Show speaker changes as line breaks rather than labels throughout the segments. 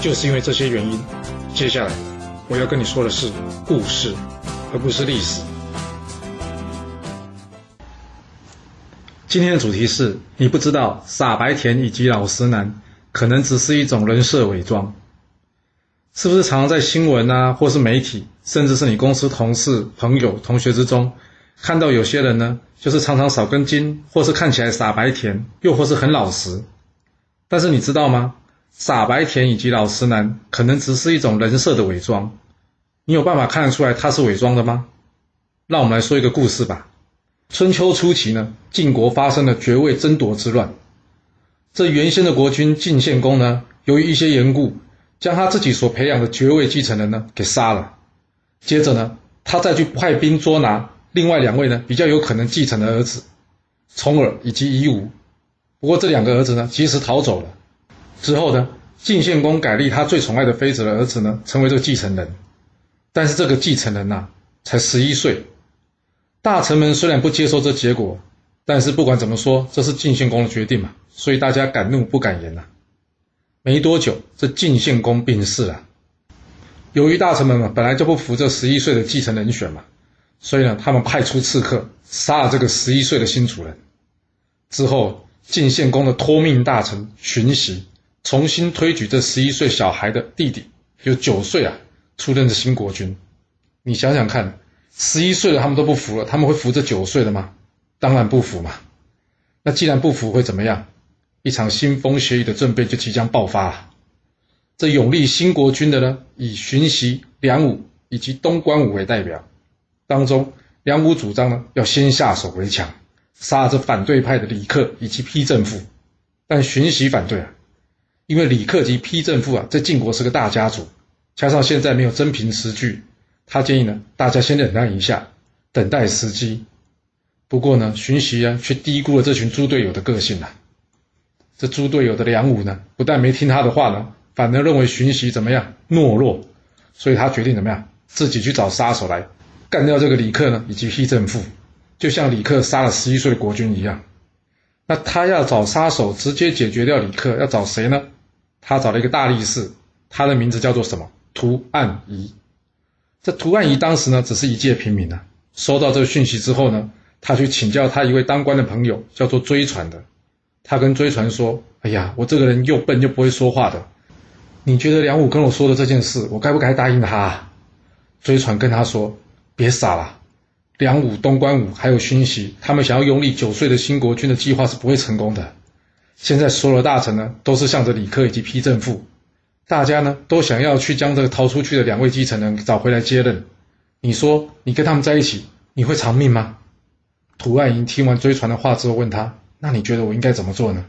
就是因为这些原因，接下来我要跟你说的是故事，而不是历史。今天的主题是你不知道傻白甜以及老实男可能只是一种人设伪装，是不是常常在新闻啊，或是媒体，甚至是你公司同事、朋友、同学之中，看到有些人呢，就是常常少根筋，或是看起来傻白甜，又或是很老实，但是你知道吗？傻白甜以及老实男可能只是一种人设的伪装，你有办法看得出来他是伪装的吗？让我们来说一个故事吧。春秋初期呢，晋国发生了爵位争夺之乱。这原先的国君晋献公呢，由于一些缘故，将他自己所培养的爵位继承人呢给杀了。接着呢，他再去派兵捉拿另外两位呢比较有可能继承的儿子，重耳以及夷吾。不过这两个儿子呢，及时逃走了。之后呢，晋献公改立他最宠爱的妃子的儿子呢，成为这个继承人。但是这个继承人呐，才十一岁。大臣们虽然不接受这结果，但是不管怎么说，这是晋献公的决定嘛，所以大家敢怒不敢言呐。没多久，这晋献公病逝了。由于大臣们嘛，本来就不服这十一岁的继承人选嘛，所以呢，他们派出刺客杀了这个十一岁的新主人。之后，晋献公的托命大臣荀息。重新推举这十一岁小孩的弟弟，有九岁啊，出任的新国君。你想想看，十一岁的他们都不服了，他们会服这九岁的吗？当然不服嘛。那既然不服，会怎么样？一场腥风血雨的政变就即将爆发了。这永立新国君的呢，以荀息、梁武以及东关武为代表。当中，梁武主张呢，要先下手为强，杀这反对派的李克以及批政府。但荀息反对啊。因为李克及丕正父啊，在晋国是个大家族，加上现在没有真凭实据，他建议呢，大家先忍耐一下，等待时机。不过呢，荀息啊，却低估了这群猪队友的个性啊。这猪队友的梁武呢，不但没听他的话呢，反而认为荀息怎么样懦弱，所以他决定怎么样，自己去找杀手来干掉这个李克呢，以及丕正父，就像李克杀了十一岁的国君一样。那他要找杀手直接解决掉李克，要找谁呢？他找了一个大力士，他的名字叫做什么？涂岸仪。这涂岸仪当时呢，只是一介平民啊。收到这个讯息之后呢，他去请教他一位当官的朋友，叫做追传的。他跟追传说：“哎呀，我这个人又笨又不会说话的，你觉得梁武跟我说的这件事，我该不该答应他？”追传跟他说：“别傻了，梁武、东关武还有勋息，他们想要拥立九岁的新国君的计划是不会成功的。”现在所有的大臣呢，都是向着李克以及批正父，大家呢都想要去将这个逃出去的两位继承人找回来接任。你说你跟他们在一起，你会偿命吗？涂岸莹听完追传的话之后，问他：“那你觉得我应该怎么做呢？”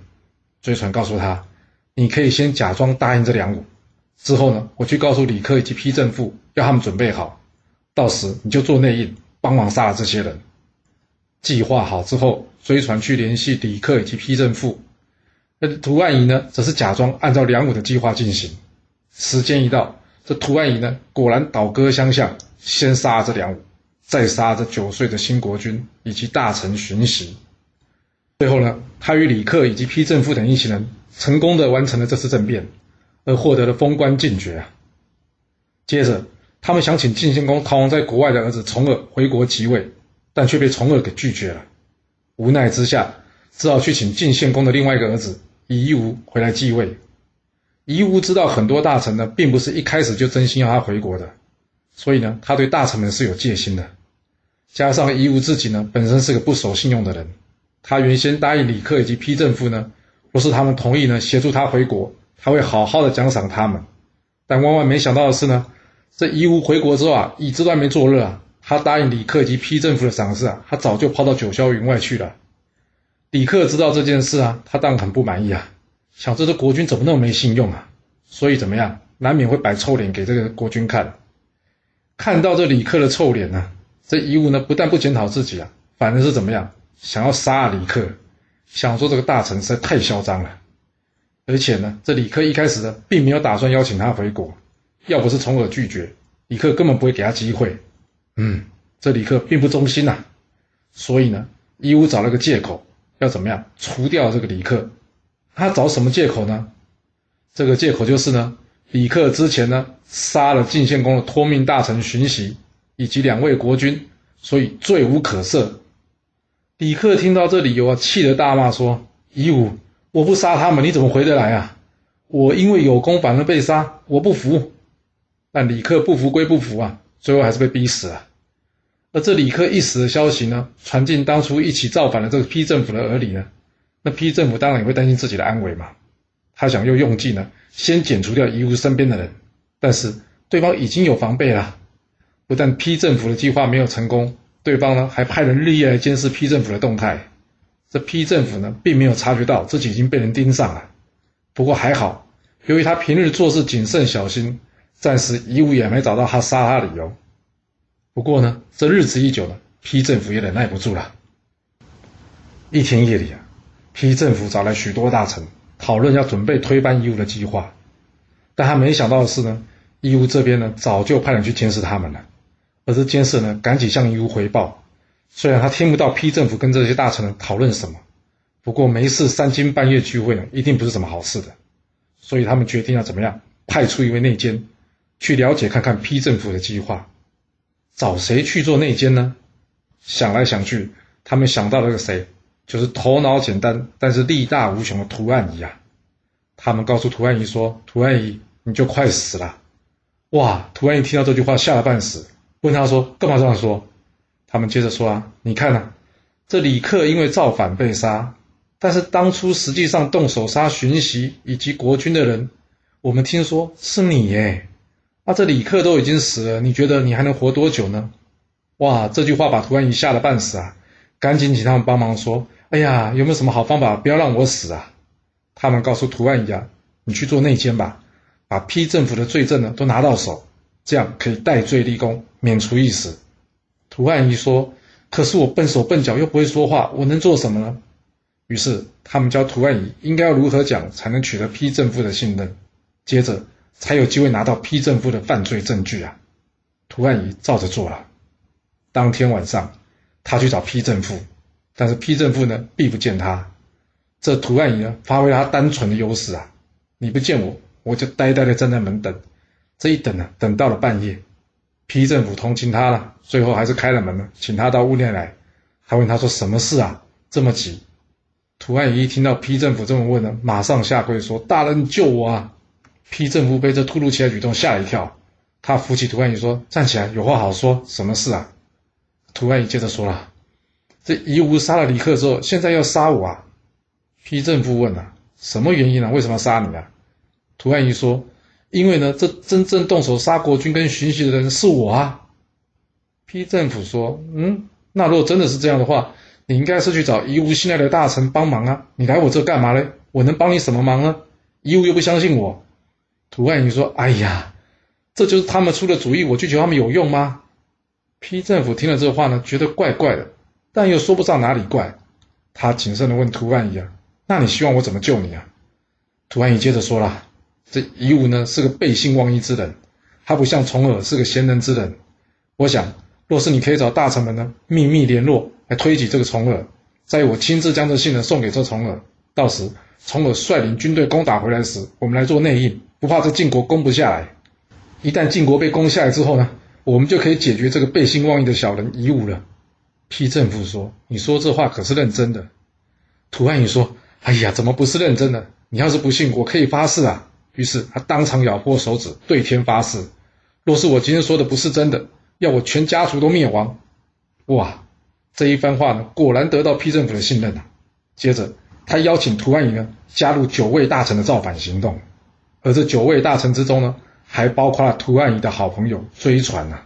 追传告诉他：“你可以先假装答应这两股，之后呢，我去告诉李克以及批正父，要他们准备好，到时你就做内应，帮忙杀了这些人。”计划好之后，追传去联系李克以及批正父。那图案仪呢，则是假装按照梁武的计划进行。时间一到，这图案仪呢，果然倒戈相向，先杀这梁武，再杀这九岁的新国君以及大臣荀息。最后呢，他与李克以及丕正父等一行人，成功的完成了这次政变，而获得了封官进爵啊。接着，他们想请晋献公逃亡在国外的儿子重耳回国即位，但却被重耳给拒绝了。无奈之下，只好去请晋献公的另外一个儿子。夷吾回来继位，夷吾知道很多大臣呢，并不是一开始就真心要他回国的，所以呢，他对大臣们是有戒心的。加上夷吾自己呢，本身是个不守信用的人，他原先答应李克以及批政府呢，若是他们同意呢，协助他回国，他会好好的奖赏他们。但万万没想到的是呢，这夷吾回国之后啊，椅子都还没坐热啊，他答应李克以及批政府的赏识啊，他早就抛到九霄云外去了。李克知道这件事啊，他当然很不满意啊，想这个国君怎么那么没信用啊？所以怎么样，难免会摆臭脸给这个国君看。看到这李克的臭脸呢，这夷吾呢不但不检讨自己啊，反而是怎么样，想要杀李克，想说这个大臣实在太嚣张了。而且呢，这李克一开始呢，并没有打算邀请他回国，要不是重耳拒绝，李克根本不会给他机会。嗯，这李克并不忠心呐，所以呢，夷吾找了个借口，要怎么样除掉这个李克？他找什么借口呢？这个借口就是呢，李克之前呢杀了晋献公的托命大臣荀息以及两位国君，所以罪无可赦。李克听到这理由啊，气得大骂说：“夷吾，我不杀他们，你怎么回得来啊？我因为有功反而被杀，我不服。”但李克不服归不服啊，最后还是被逼死了。而这李克一死的消息呢，传进当初一起造反的这个批政府的耳里呢，那批政府当然也会担心自己的安危嘛。他想又用计呢，先剪除掉遗物身边的人，但是对方已经有防备了。不但批政府的计划没有成功，对方呢还派人日夜来监视批政府的动态。这批政府呢并没有察觉到自己已经被人盯上了。不过还好，由于他平日做事谨慎小心，暂时遗物也没找到他杀他的理由。不过呢，这日子一久了，批政府也忍耐不住了。一天夜里啊，批政府找来许多大臣。讨论要准备推翻义乌的计划，但他没想到的是呢，义乌这边呢早就派人去监视他们了，而这监视呢赶紧向义乌回报。虽然他听不到批政府跟这些大臣讨论什么，不过没事三更半夜聚会呢，一定不是什么好事的，所以他们决定要怎么样，派出一位内奸去了解看看批政府的计划。找谁去做内奸呢？想来想去，他们想到了个谁？就是头脑简单但是力大无穷的涂岸姨啊！他们告诉涂岸姨说：“涂岸姨，你就快死了！”哇！涂岸姨听到这句话吓了半死，问他说：“干嘛这样说？”他们接着说：“啊，你看呐，这李克因为造反被杀，但是当初实际上动手杀荀息以及国君的人，我们听说是你耶！啊，这李克都已经死了，你觉得你还能活多久呢？”哇！这句话把涂岸仪吓得半死啊！赶紧请他们帮忙说。哎呀，有没有什么好方法，不要让我死啊？他们告诉涂岸仪啊，你去做内奸吧，把批政府的罪证呢都拿到手，这样可以戴罪立功，免除一死。涂岸仪说：“可是我笨手笨脚又不会说话，我能做什么呢？”于是他们教涂岸仪应该要如何讲才能取得批政府的信任，接着才有机会拿到批政府的犯罪证据啊。涂岸仪照着做了。当天晚上，他去找批政府。但是批正富呢，避不见他。这涂岸仪呢，发挥他单纯的优势啊，你不见我，我就呆呆的站在门等。这一等呢，等到了半夜，批政府同情他了，最后还是开了门了，请他到屋内来，还问他说什么事啊，这么急？涂岸仪一听到批政府这么问呢，马上下跪说：“大人救我啊！”批政府被这突如其来举动吓了一跳，他扶起涂岸仪说：“站起来，有话好说，什么事啊？”涂岸仪接着说了。这夷吾杀了李克之后，现在要杀我啊？批政府问啊，什么原因呢？为什么要杀你啊？涂岸仪说：“因为呢，这真正动手杀国君跟荀息的人是我啊。”批政府说：“嗯，那如果真的是这样的话，你应该是去找夷吾信赖的大臣帮忙啊。你来我这干嘛嘞？我能帮你什么忙呢？夷吾又不相信我。”涂岸仪说：“哎呀，这就是他们出的主意，我拒绝他们有用吗？”批政府听了这话呢，觉得怪怪的。但又说不上哪里怪，他谨慎地问涂安仪啊：“那你希望我怎么救你啊？”涂安仪接着说了：“这夷吾呢是个背信忘义之人，他不像重耳是个贤能之人。我想，若是你可以找大臣们呢秘密联络来推举这个重耳，在我亲自将这信呢送给这重耳，到时重耳率领军队攻打回来时，我们来做内应，不怕这晋国攻不下来。一旦晋国被攻下来之后呢，我们就可以解决这个背信忘义的小人夷吾了。”批政府说：“你说这话可是认真的？”涂岸仪说：“哎呀，怎么不是认真的？你要是不信，我可以发誓啊！”于是他当场咬破手指，对天发誓：“若是我今天说的不是真的，要我全家族都灭亡！”哇，这一番话呢，果然得到批政府的信任啊。接着，他邀请涂岸仪呢加入九位大臣的造反行动，而这九位大臣之中呢，还包括了涂岸仪的好朋友追传呐。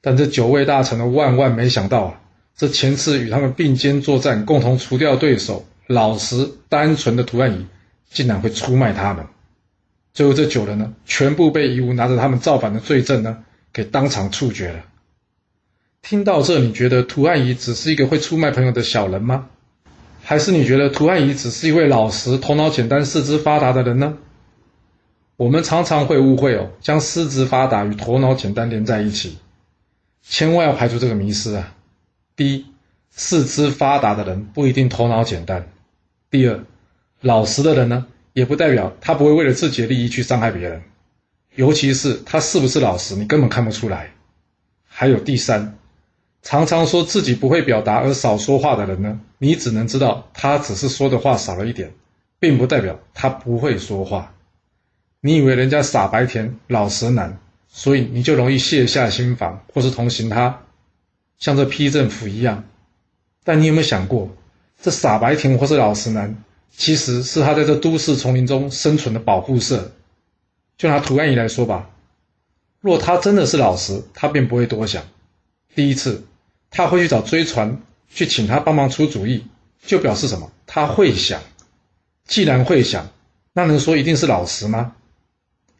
但这九位大臣呢，万万没想到啊！这前次与他们并肩作战、共同除掉对手、老实单纯的涂岸仪，竟然会出卖他们。最后这九人呢，全部被夷吾拿着他们造反的罪证呢，给当场处决了。听到这，你觉得涂汉仪只是一个会出卖朋友的小人吗？还是你觉得涂汉仪只是一位老实、头脑简单、四肢发达的人呢？我们常常会误会哦，将四肢发达与头脑简单连在一起，千万要排除这个迷思啊！第一，四肢发达的人不一定头脑简单；第二，老实的人呢，也不代表他不会为了自己的利益去伤害别人，尤其是他是不是老实，你根本看不出来。还有第三。常常说自己不会表达而少说话的人呢，你只能知道他只是说的话少了一点，并不代表他不会说话。你以为人家傻白甜老实男，所以你就容易卸下心防或是同情他，像这批政府一样。但你有没有想过，这傻白甜或是老实男，其实是他在这都市丛林中生存的保护色。就拿涂安仪来说吧，若他真的是老实，他便不会多想。第一次。他会去找追船，去请他帮忙出主意，就表示什么？他会想。既然会想，那能说一定是老实吗？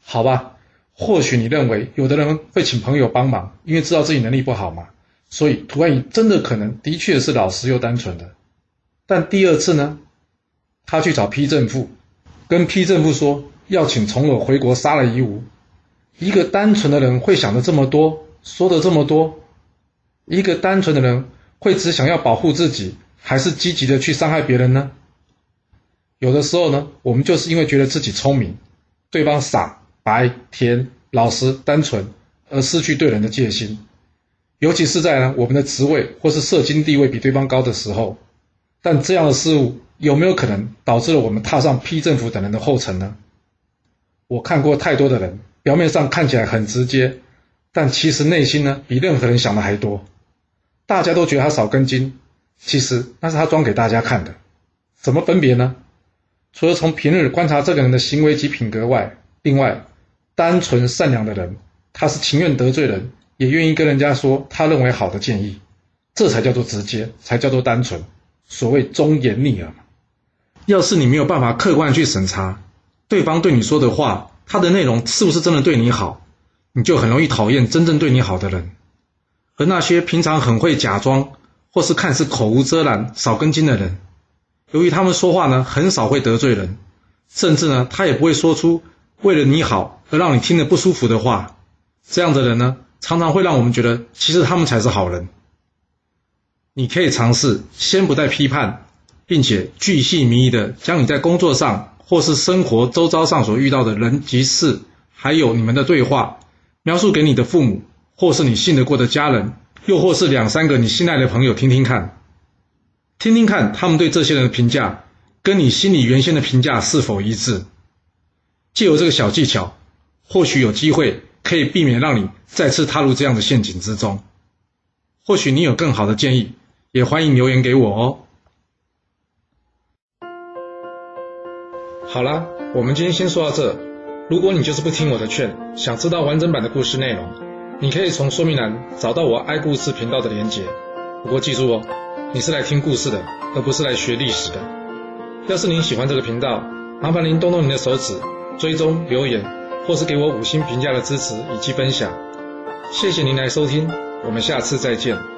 好吧，或许你认为有的人会请朋友帮忙，因为知道自己能力不好嘛，所以涂安仪真的可能的确是老实又单纯的。但第二次呢？他去找批正副，跟批正副说要请从我回国杀了夷吾。一个单纯的人会想的这么多，说的这么多。一个单纯的人会只想要保护自己，还是积极的去伤害别人呢？有的时候呢，我们就是因为觉得自己聪明，对方傻、白、甜、老实、单纯，而失去对人的戒心。尤其是在呢我们的职位或是社经地位比对方高的时候。但这样的事物有没有可能导致了我们踏上批政府等人的后尘呢？我看过太多的人，表面上看起来很直接，但其实内心呢比任何人想的还多。大家都觉得他少根筋，其实那是他装给大家看的。怎么分别呢？除了从平日观察这个人的行为及品格外，另外，单纯善良的人，他是情愿得罪人，也愿意跟人家说他认为好的建议，这才叫做直接，才叫做单纯。所谓忠言逆耳。要是你没有办法客观去审查对方对你说的话，他的内容是不是真的对你好，你就很容易讨厌真正对你好的人。而那些平常很会假装，或是看似口无遮拦、少根筋的人，由于他们说话呢很少会得罪人，甚至呢他也不会说出为了你好而让你听得不舒服的话，这样的人呢常常会让我们觉得其实他们才是好人。你可以尝试先不带批判，并且巨细靡遗的将你在工作上或是生活周遭上所遇到的人及事，还有你们的对话，描述给你的父母。或是你信得过的家人，又或是两三个你信赖的朋友，听听看，听听看他们对这些人的评价，跟你心里原先的评价是否一致？借由这个小技巧，或许有机会可以避免让你再次踏入这样的陷阱之中。或许你有更好的建议，也欢迎留言给我哦。好啦，我们今天先说到这。如果你就是不听我的劝，想知道完整版的故事内容。你可以从说明栏找到我爱故事频道的连结，不过记住哦，你是来听故事的，而不是来学历史的。要是您喜欢这个频道，麻烦您动动您的手指，追踪、留言，或是给我五星评价的支持以及分享。谢谢您来收听，我们下次再见。